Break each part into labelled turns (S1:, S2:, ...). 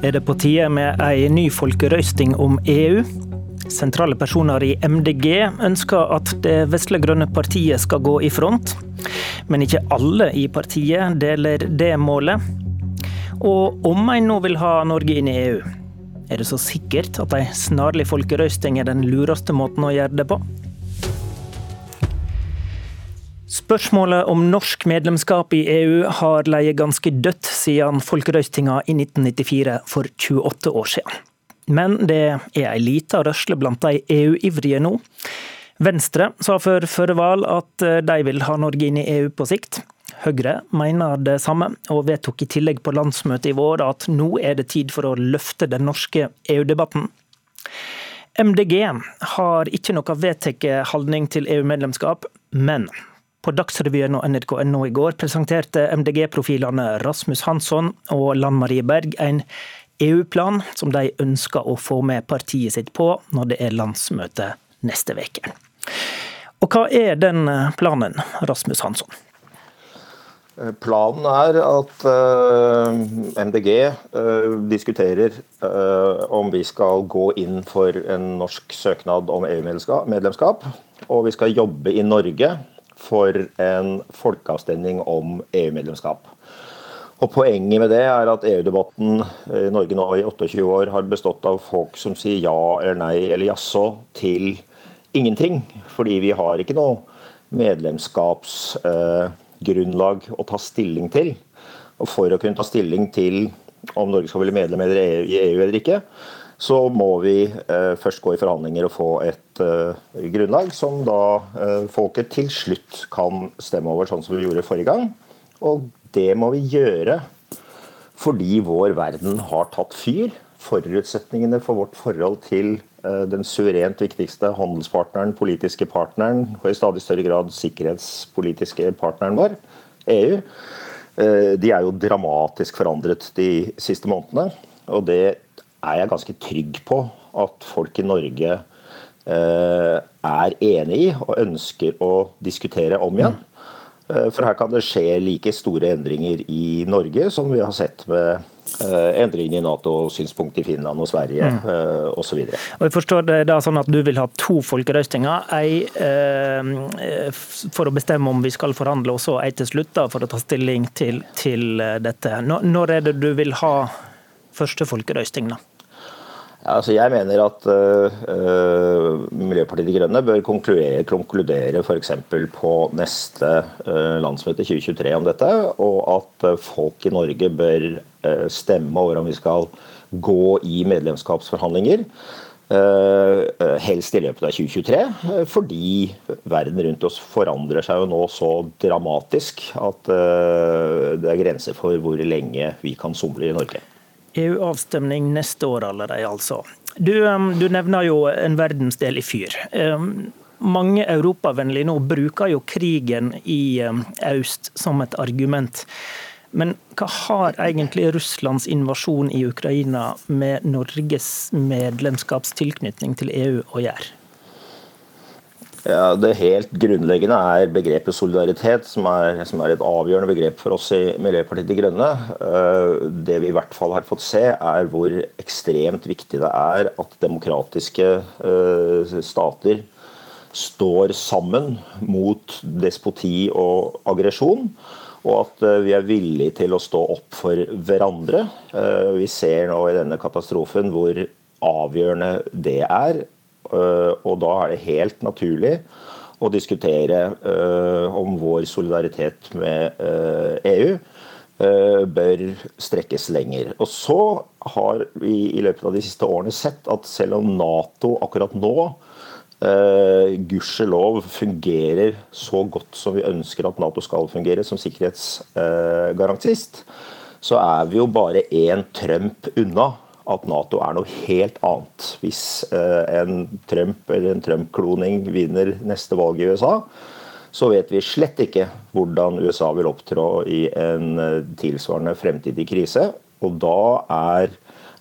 S1: Er det på tide med ei ny folkerøysting om EU? Sentrale personer i MDG ønsker at Det vesle grønne partiet skal gå i front. Men ikke alle i partiet deler det målet. Og om en nå vil ha Norge inn i EU, er det så sikkert at ei snarlig folkerøysting er den lureste måten å gjøre det på? Spørsmålet om norsk medlemskap i EU har leget ganske dødt siden folkerøstinga i 1994 for 28 år siden. Men det er ei lita rørsle blant de EU-ivrige nå. Venstre sa før førre valg at de vil ha Norge inn i EU på sikt. Høyre mener det samme, og vedtok i tillegg på landsmøtet i vår at nå er det tid for å løfte den norske EU-debatten. MDG har ikke noe vedtatt holdning til EU-medlemskap, men på Dagsrevyen og nrk.no i går presenterte MDG-profilene Rasmus Hansson og Lan Marie Berg en EU-plan som de ønsker å få med partiet sitt på når det er landsmøte neste uke. Og hva er den planen, Rasmus Hansson?
S2: Planen er at uh, MDG uh, diskuterer om vi skal gå inn for en norsk søknad om EU-medlemskap. Og vi skal jobbe i Norge for en folkeavstemning om EU-medlemskap. Og Poenget med det er at EU-debatten i Norge nå i 28 år har bestått av folk som sier ja eller nei eller jaså til ingenting. Fordi vi har ikke noe medlemskapsgrunnlag eh, å ta stilling til. Og For å kunne ta stilling til om Norge skal bli medlem i EU eller ikke, så må vi eh, først gå i forhandlinger og få et eh, grunnlag som da eh, folket til slutt kan stemme over, sånn som vi gjorde forrige gang. Og det må vi gjøre fordi vår verden har tatt fyr. Forutsetningene for vårt forhold til den suverent viktigste handelspartneren, politiske partneren, og i stadig større grad sikkerhetspolitiske partneren vår, EU, de er jo dramatisk forandret de siste månedene. Og det er jeg ganske trygg på at folk i Norge eh, er enig i og ønsker å diskutere om igjen. Eh, for her kan det skje like store endringer i Norge som vi har sett med eh, endringene i Nato-synspunkt i Finland og Sverige mm. osv.
S1: Jeg forstår det da sånn at du vil ha to folkerøstinger. Ei eh, for å bestemme om vi skal forhandle, og så ei til slutt da, for å ta stilling til, til dette. Når er det du vil ha første folkerøsting? da?
S2: Altså jeg mener at uh, Miljøpartiet De Grønne bør konkludere, konkludere f.eks. på neste uh, landsmøte 2023 om dette, og at uh, folk i Norge bør stemme over om vi skal gå i medlemskapsforhandlinger. helst i løpet av 2023, fordi verden rundt oss forandrer seg jo nå så dramatisk at det er grenser for hvor lenge vi kan somle i Norge.
S1: EU-avstemning neste år allerede, altså. Du, du, nevner jo en verdensdel i fyr. Mange europavennlige nå bruker jo krigen i øst som et argument. Men hva har egentlig Russlands invasjon i Ukraina med Norges medlemskapstilknytning til EU å gjøre?
S2: Ja, Det helt grunnleggende er begrepet solidaritet, som er, som er, et avgjørende begrep for oss i Miljøpartiet De Grønne. Eh, det vi i hvert fall har fått se, er hvor ekstremt viktig det er at demokratiske eh, stater står sammen mot despoti og aggresjon. Og at eh, vi er villige til å stå opp for hverandre. Vi ser nå i denne katastrofen hvor avgjørende det er og da er det helt naturlig å diskutere eh, om vår solidaritet med EU eh, e bør strekkes lenger. Og så har vi i løpet av de siste årene sett at selv om Nato akkurat nå gudskjelov fungerer så godt som vi ønsker at Nato skal fungere som sikkerhetsgarantist, så er vi jo bare én Trump unna at Nato er noe helt annet. Hvis eh, en Trump eller en Trump-kloning vinner neste valg i USA, så vet vi slett ikke hvordan USA vil opptrå i en eh, tilsvarende fremtidig krise. Og da er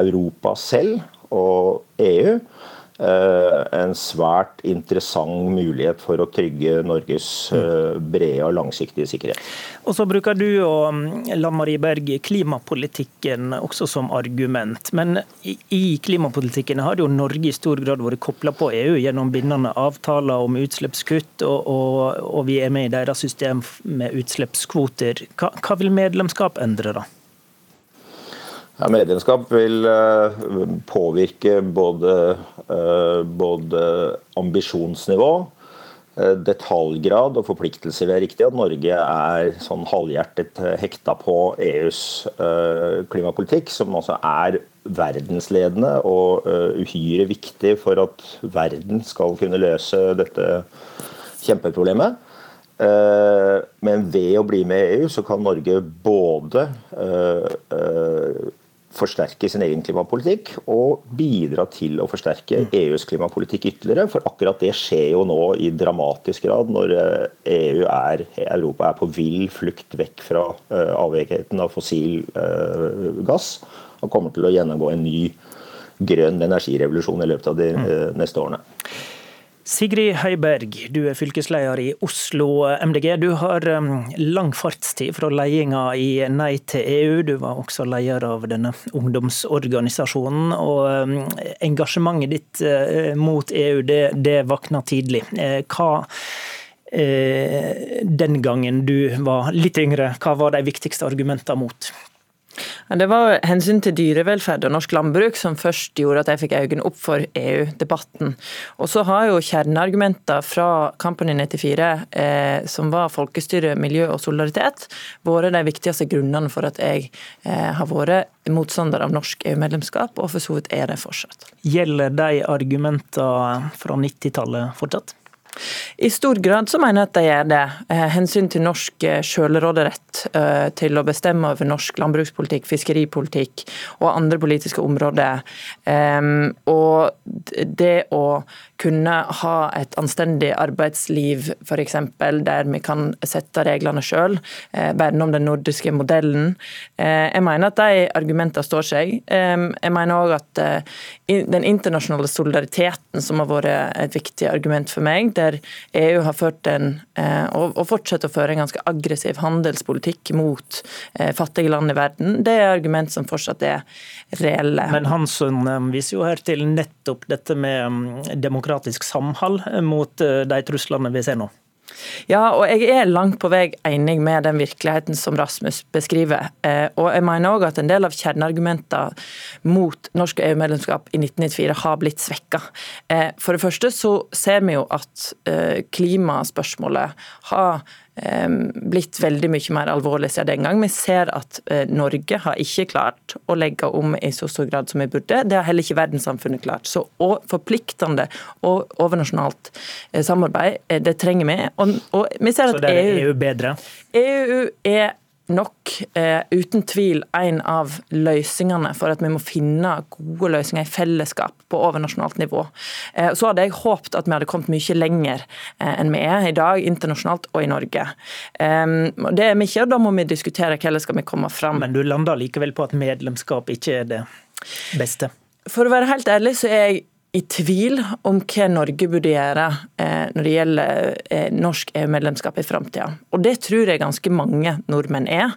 S2: Europa selv og EU en svært interessant mulighet for å trygge Norges eh, brede og langsiktige sikkerhet.
S1: Og så bruker du og mm, Lan Marie Berg klimapolitikken også som argument. Men i klimapolitikken har jo Norge i stor grad vært kobla på EU gjennom bindende avtaler om utslippskutt, og, og, og, vi er med i deres system med utslippskvoter. Hva, hva vil medlemskap endre, da?
S2: Ja, medlemskap vil uh, påvirke både, uh, både ambisjonsnivå, uh, detaljgrad og forpliktelser. Det er riktig at Norge er sånn halvhjertet hekta på EUs klimapolitikk, som også er verdensledende og uhyre viktig for at verden skal kunne løse dette kjempeproblemet. Men ved å bli med i EU, så kan Norge både forsterke sin egen klimapolitikk og bidra til å forsterke mm. EUs klimapolitikk ytterligere. For akkurat det skjer jo nå i dramatisk grad når EU eh, e er, Europa er på vill flukt vekk fra uh, avhengigheten av fossil uh, gass og kommer til å gjennomgå en ny grønn energirevolusjon i løpet av de uh, neste årene.
S1: Sigrid Høiberg, du er fylkesleder i Oslo MDG. Du har um, lang fartstid fra ledelsen i Nei til EU. Du var også leder av denne ungdomsorganisasjonen. og um, Engasjementet ditt uh, mot EU det, det vakna tidlig. Eh, hva eh, den gangen du var litt yngre, hva var de viktigste argumentene mot?
S3: Det var hensyn til dyrevelferd og norsk landbruk som først gjorde at jeg fikk øynene opp for EU-debatten. Og så har jo kjerneargumenter fra kampen i 94, eh, som var folkestyre, miljø og solidaritet, vært de viktigste grunnene for at jeg eh, har vært motstander av norsk EU-medlemskap, og for så vidt er det fortsatt.
S1: Gjelder de argumentene fra 90-tallet fortsatt?
S3: I stor grad så mener jeg at de gjør det. Eh, hensyn til norsk eh, selvråderett eh, til å bestemme over norsk landbrukspolitikk, fiskeripolitikk og andre politiske områder. Og det å kunne ha et anstendig arbeidsliv, f.eks., der vi kan sette reglene sjøl, verne om den nordiske modellen. Jeg mener at de argumentene står seg. Jeg mener òg at den internasjonale solidariteten, som har vært et viktig argument for meg, der EU har ført en, eh, og fortsetter å føre en ganske aggressiv handelspolitikk mot eh, fattige land i verden, det er argument som fortsatt er reelle.
S1: Men Hansson eh, viser jo her til nettopp dette med mm, demokratisk samhold mot de truslene vi ser nå.
S3: Ja, og jeg er langt på vei enig med den virkeligheten som Rasmus beskriver. Eh, og jeg mener òg at en del av kjerneargumentene mot norsk EU-medlemskap i 1994 har blitt svekka. Eh, for det første så ser vi jo at eh, klimaspørsmålet har blitt veldig mye mer alvorlig siden den gang. Vi ser at Norge har ikke klart å legge om i så stor grad som vi burde. Det har heller ikke verdenssamfunnet klart. Så forpliktende og overnasjonalt samarbeid, det trenger vi. Og, og vi ser at
S1: Så der er EU EU bedre?
S3: EU er nok eh, uten tvil en av løsningene for at vi må finne gode løsninger i fellesskap på overnasjonalt nivå. Eh, så hadde jeg håpet at vi hadde kommet mye lenger eh, enn vi er i dag, internasjonalt og i Norge. Eh, det er vi ikke, og da må vi diskutere hvordan skal vi komme fram.
S1: Men du lander likevel på at medlemskap ikke er det beste?
S3: For å være helt ærlig så er jeg i tvil om hva Norge burde gjøre eh, når det gjelder eh, norsk EU-medlemskap i framtida. Og det tror jeg ganske mange nordmenn er.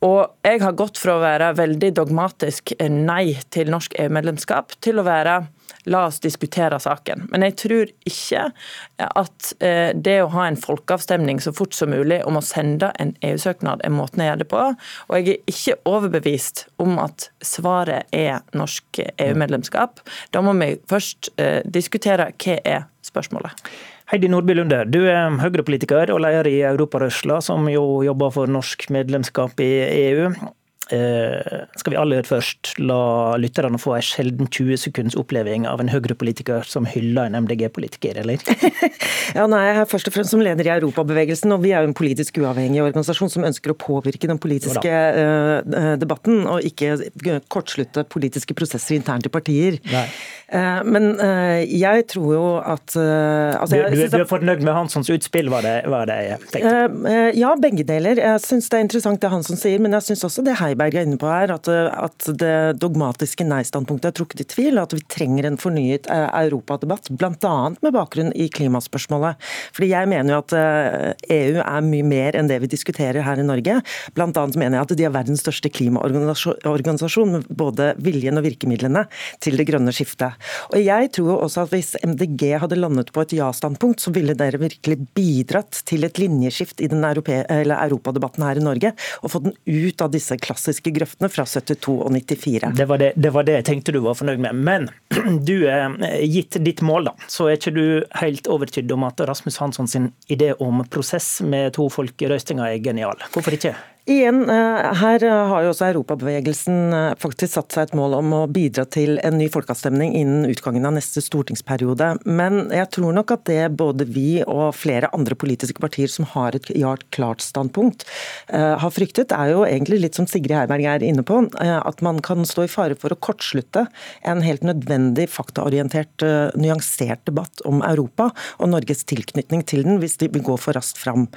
S3: Eh, og jeg har gått fra å være veldig dogmatisk nei til norsk EU-medlemskap til å være la oss diskutere saken. Men jeg tror ikke at eh, det å ha en folkeavstemning så fort som mulig om å sende en EU-søknad er måten jeg gjør det på. Og jeg er ikke overbevist om at svaret er norsk EU-medlemskap. Da må vi først eh, diskutere hva er spørsmålet.
S1: Heidi Nordby Lunde, du er Høyre-politiker og leder i Europarørsla, som jo jobber for norsk medlemskap i EU. Eh, skal vi aller først la lytterne få en sjelden 20 sekunds oppleving av en Høyre-politiker som hyller en MDG-politiker, eller?
S4: ja, nei, jeg er først og fremst som leder i Europabevegelsen, og vi er jo en politisk uavhengig organisasjon som ønsker å påvirke den politiske eh, debatten, og ikke kortslutte politiske prosesser internt i partier. Nei. Men jeg tror jo at
S1: altså, du, du, du, er fornøyd med Hanssons utspill, var det, var det jeg
S4: tenkte? Ja, begge deler. Jeg syns det er interessant det Hansson sier, men jeg syns også det Heiberg er inne på her, at, at det dogmatiske nei-standpunktet er trukket i tvil. At vi trenger en fornyet europadebatt, bl.a. med bakgrunn i klimaspørsmålet. Fordi jeg mener jo at EU er mye mer enn det vi diskuterer her i Norge. Blant annet mener jeg at de er verdens største klimaorganisasjon, med både viljen og virkemidlene til det grønne skiftet. Og jeg tror også at Hvis MDG hadde landet på et ja-standpunkt, så ville dere virkelig bidratt til et linjeskift i den europadebatten her i Norge, og fått den ut av disse klassiske grøftene fra 72 og 94.
S1: Det var det, det var det jeg tenkte du var fornøyd med. Men du, gitt ditt mål, da, så er ikke du helt overtydd om at Rasmus Hansson sin idé om prosess med to folkerøstinger er genial. Hvorfor ikke?
S4: Igjen, eh, Her har jo også Europabevegelsen eh, faktisk satt seg et mål om å bidra til en ny folkeavstemning innen utgangen av neste stortingsperiode. Men jeg tror nok at det både vi og flere andre politiske partier som har et klart standpunkt, eh, har fryktet, er jo egentlig litt som Sigrid Herberg er inne på, at man kan stå i fare for å kortslutte en helt nødvendig faktaorientert, nyansert debatt om Europa og Norges tilknytning til den, hvis de går for raskt fram.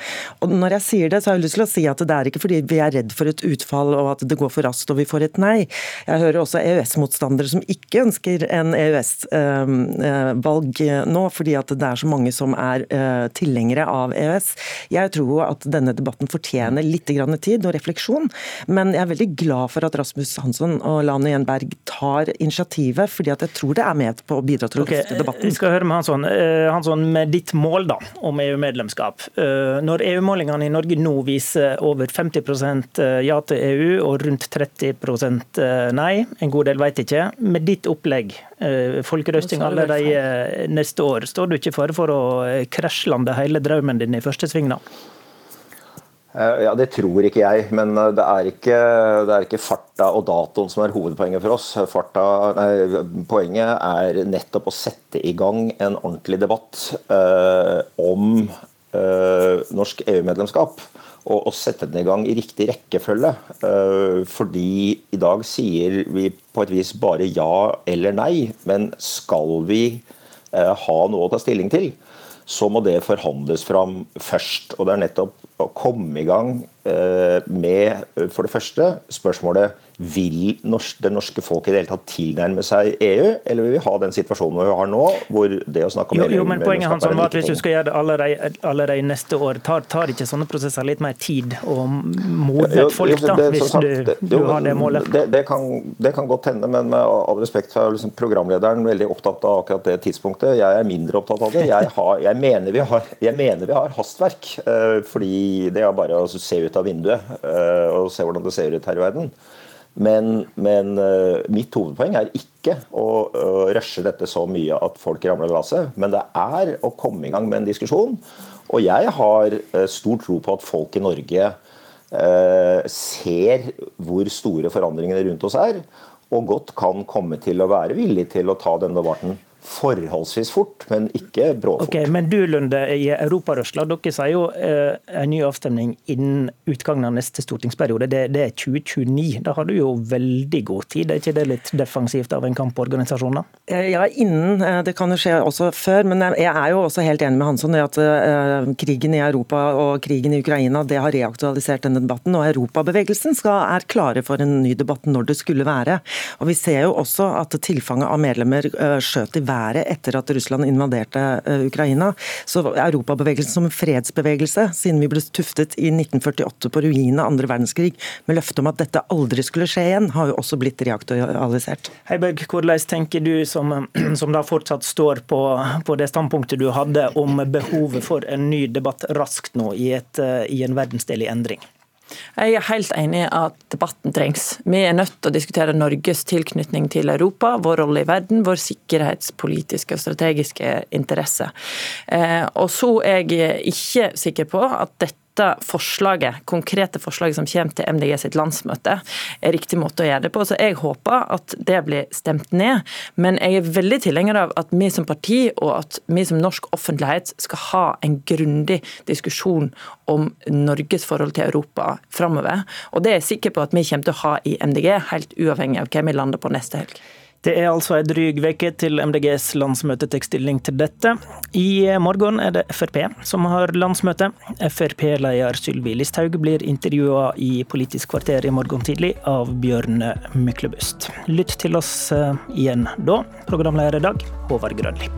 S4: Og når jeg sier det, så har jeg lyst til å si at det er ikke fordi vi er redd for et utfall og at det går for raskt og vi får et nei. Jeg hører også EØS-motstandere som ikke ønsker en EØS-valg nå, fordi at det er så mange som er eh, tilhengere av EØS. Jeg tror at denne debatten fortjener litt tid og refleksjon, men jeg er veldig glad for at Rasmus Hansson og Lane Jenberg tar initiativet, fordi at jeg tror det er med på å bidra til å løfte debatten.
S1: Vi skal høre med Hansson. Eh, Hansson, med ditt mål da, om EU-medlemskap. Eh, når EU-målingene i Norge nå viser over 50 Eh, ja til EU og rundt 30 eh, nei. En god del vet ikke. Med ditt opplegg, eh, folkerøsting allerede neste år, står du ikke i fare for å krasjlande hele drømmen din i første sving da?
S2: Ja, Det tror ikke jeg, men det er ikke, det er ikke, farta og datoen som er hovedpoenget for oss. Farta, nei, poenget er nettopp å sette i gang en ordentlig debatt eh, om eh, norsk EU-medlemskap og, og sette den i gang i riktig rekkefølge. Uh, fordi i dag sier vi på et vis bare ja eller nei, men skal vi uh, ha noe å ta stilling til, så må det forhandles fram først. Og det er nettopp å komme i gang uh, med for det første spørsmålet vil det norske folk i det hele tatt tilnærme seg EU, eller vil vi ha den situasjonen vi har nå, hvor det å snakke om
S1: jo, jo, men Poenget hans var at hvis du skal gjøre det allerede, allerede neste år, tar, tar, ikke sånne prosesser litt mer tid å modne folk, da, hvis du, du har det målet?
S2: Det, det, kan, det, kan, godt hende, men med all respekt for liksom programlederen veldig opptatt av akkurat det tidspunktet. Jeg er mindre opptatt av det. Jeg, har, jeg, mener, vi har, jeg mener, vi har, hastverk. Eh, fordi det er bare å se ut av vinduet eh, og se hvordan det ser ut her i verden. Men, men uh, mitt hovedpoeng er ikke å uh, rushe dette så mye at folk ramler av glasset, men det er å komme i gang med en diskusjon. Og jeg har uh, stor tro på at folk i Norge ser hvor store forandringene rundt oss er, og godt kan komme til å være villig til å ta denne debatten forholdsvis fort, men ikke bråfort.
S1: Okay, men du Lunde i Europarørsla, dere sier jo eh, en ny avstemning innen utgangen av neste stortingsperiode. Det, det, er 2029. Da har du jo veldig god tid. Er ikke det litt defensivt av en kamporganisasjon? da?
S4: Eh, ja, innen. Eh, det kan jo skje også før. Men jeg er jo også helt enig med Hansson i at krigen i Europa og krigen i Ukraina det har reaktualisert denne debatten. Og europabevegelsen skal, er klare for en ny debatt når det skulle være. Og Vi ser jo også at tilfanget av medlemmer uh, skjøt i været været etter at Russland invaderte eh, Ukraina. Så Europabevegelsen som fredsbevegelse, siden vi ble tuftet i 1948 på ruinene av andre verdenskrig med løfte om at dette aldri skulle skje igjen, har jo også blitt reaktualisert.
S1: Heiberg, hvordan tenker du, som, som da fortsatt står på, på, det standpunktet du hadde om behovet for en ny debatt raskt nå i, et, eh, i en verdensdel i endring?
S3: Jeg er helt enig i at debatten trengs. Vi er nødt til å diskutere Norges tilknytning til Europa, vår rolle i verden, vår sikkerhetspolitiske og strategiske interesse. Eh, og så er jeg ikke sikker på at dette dette forslaget, konkrete forslaget som kommer til MDG sitt landsmøte, er riktig måte å gjøre det på. Så jeg håper at det blir stemt ned. Men jeg er veldig tilhenger av at vi som parti og at vi som norsk offentlighet skal ha en grundig diskusjon om Norges forhold til Europa framover. Og det er jeg sikker på at vi kommer til å ha i MDG, helt uavhengig av hvem vi lander på neste helg.
S1: Det er altså ei dryg uke til MDGs landsmøte tar stilling til dette. I morgen er det Frp som har landsmøte. Frp-leder Sylvi Listhaug blir intervjua i Politisk kvarter i morgen tidlig av Bjørne Myklebust. Lytt til oss eh, igjen da. Programleder i dag, Håvard Grønli.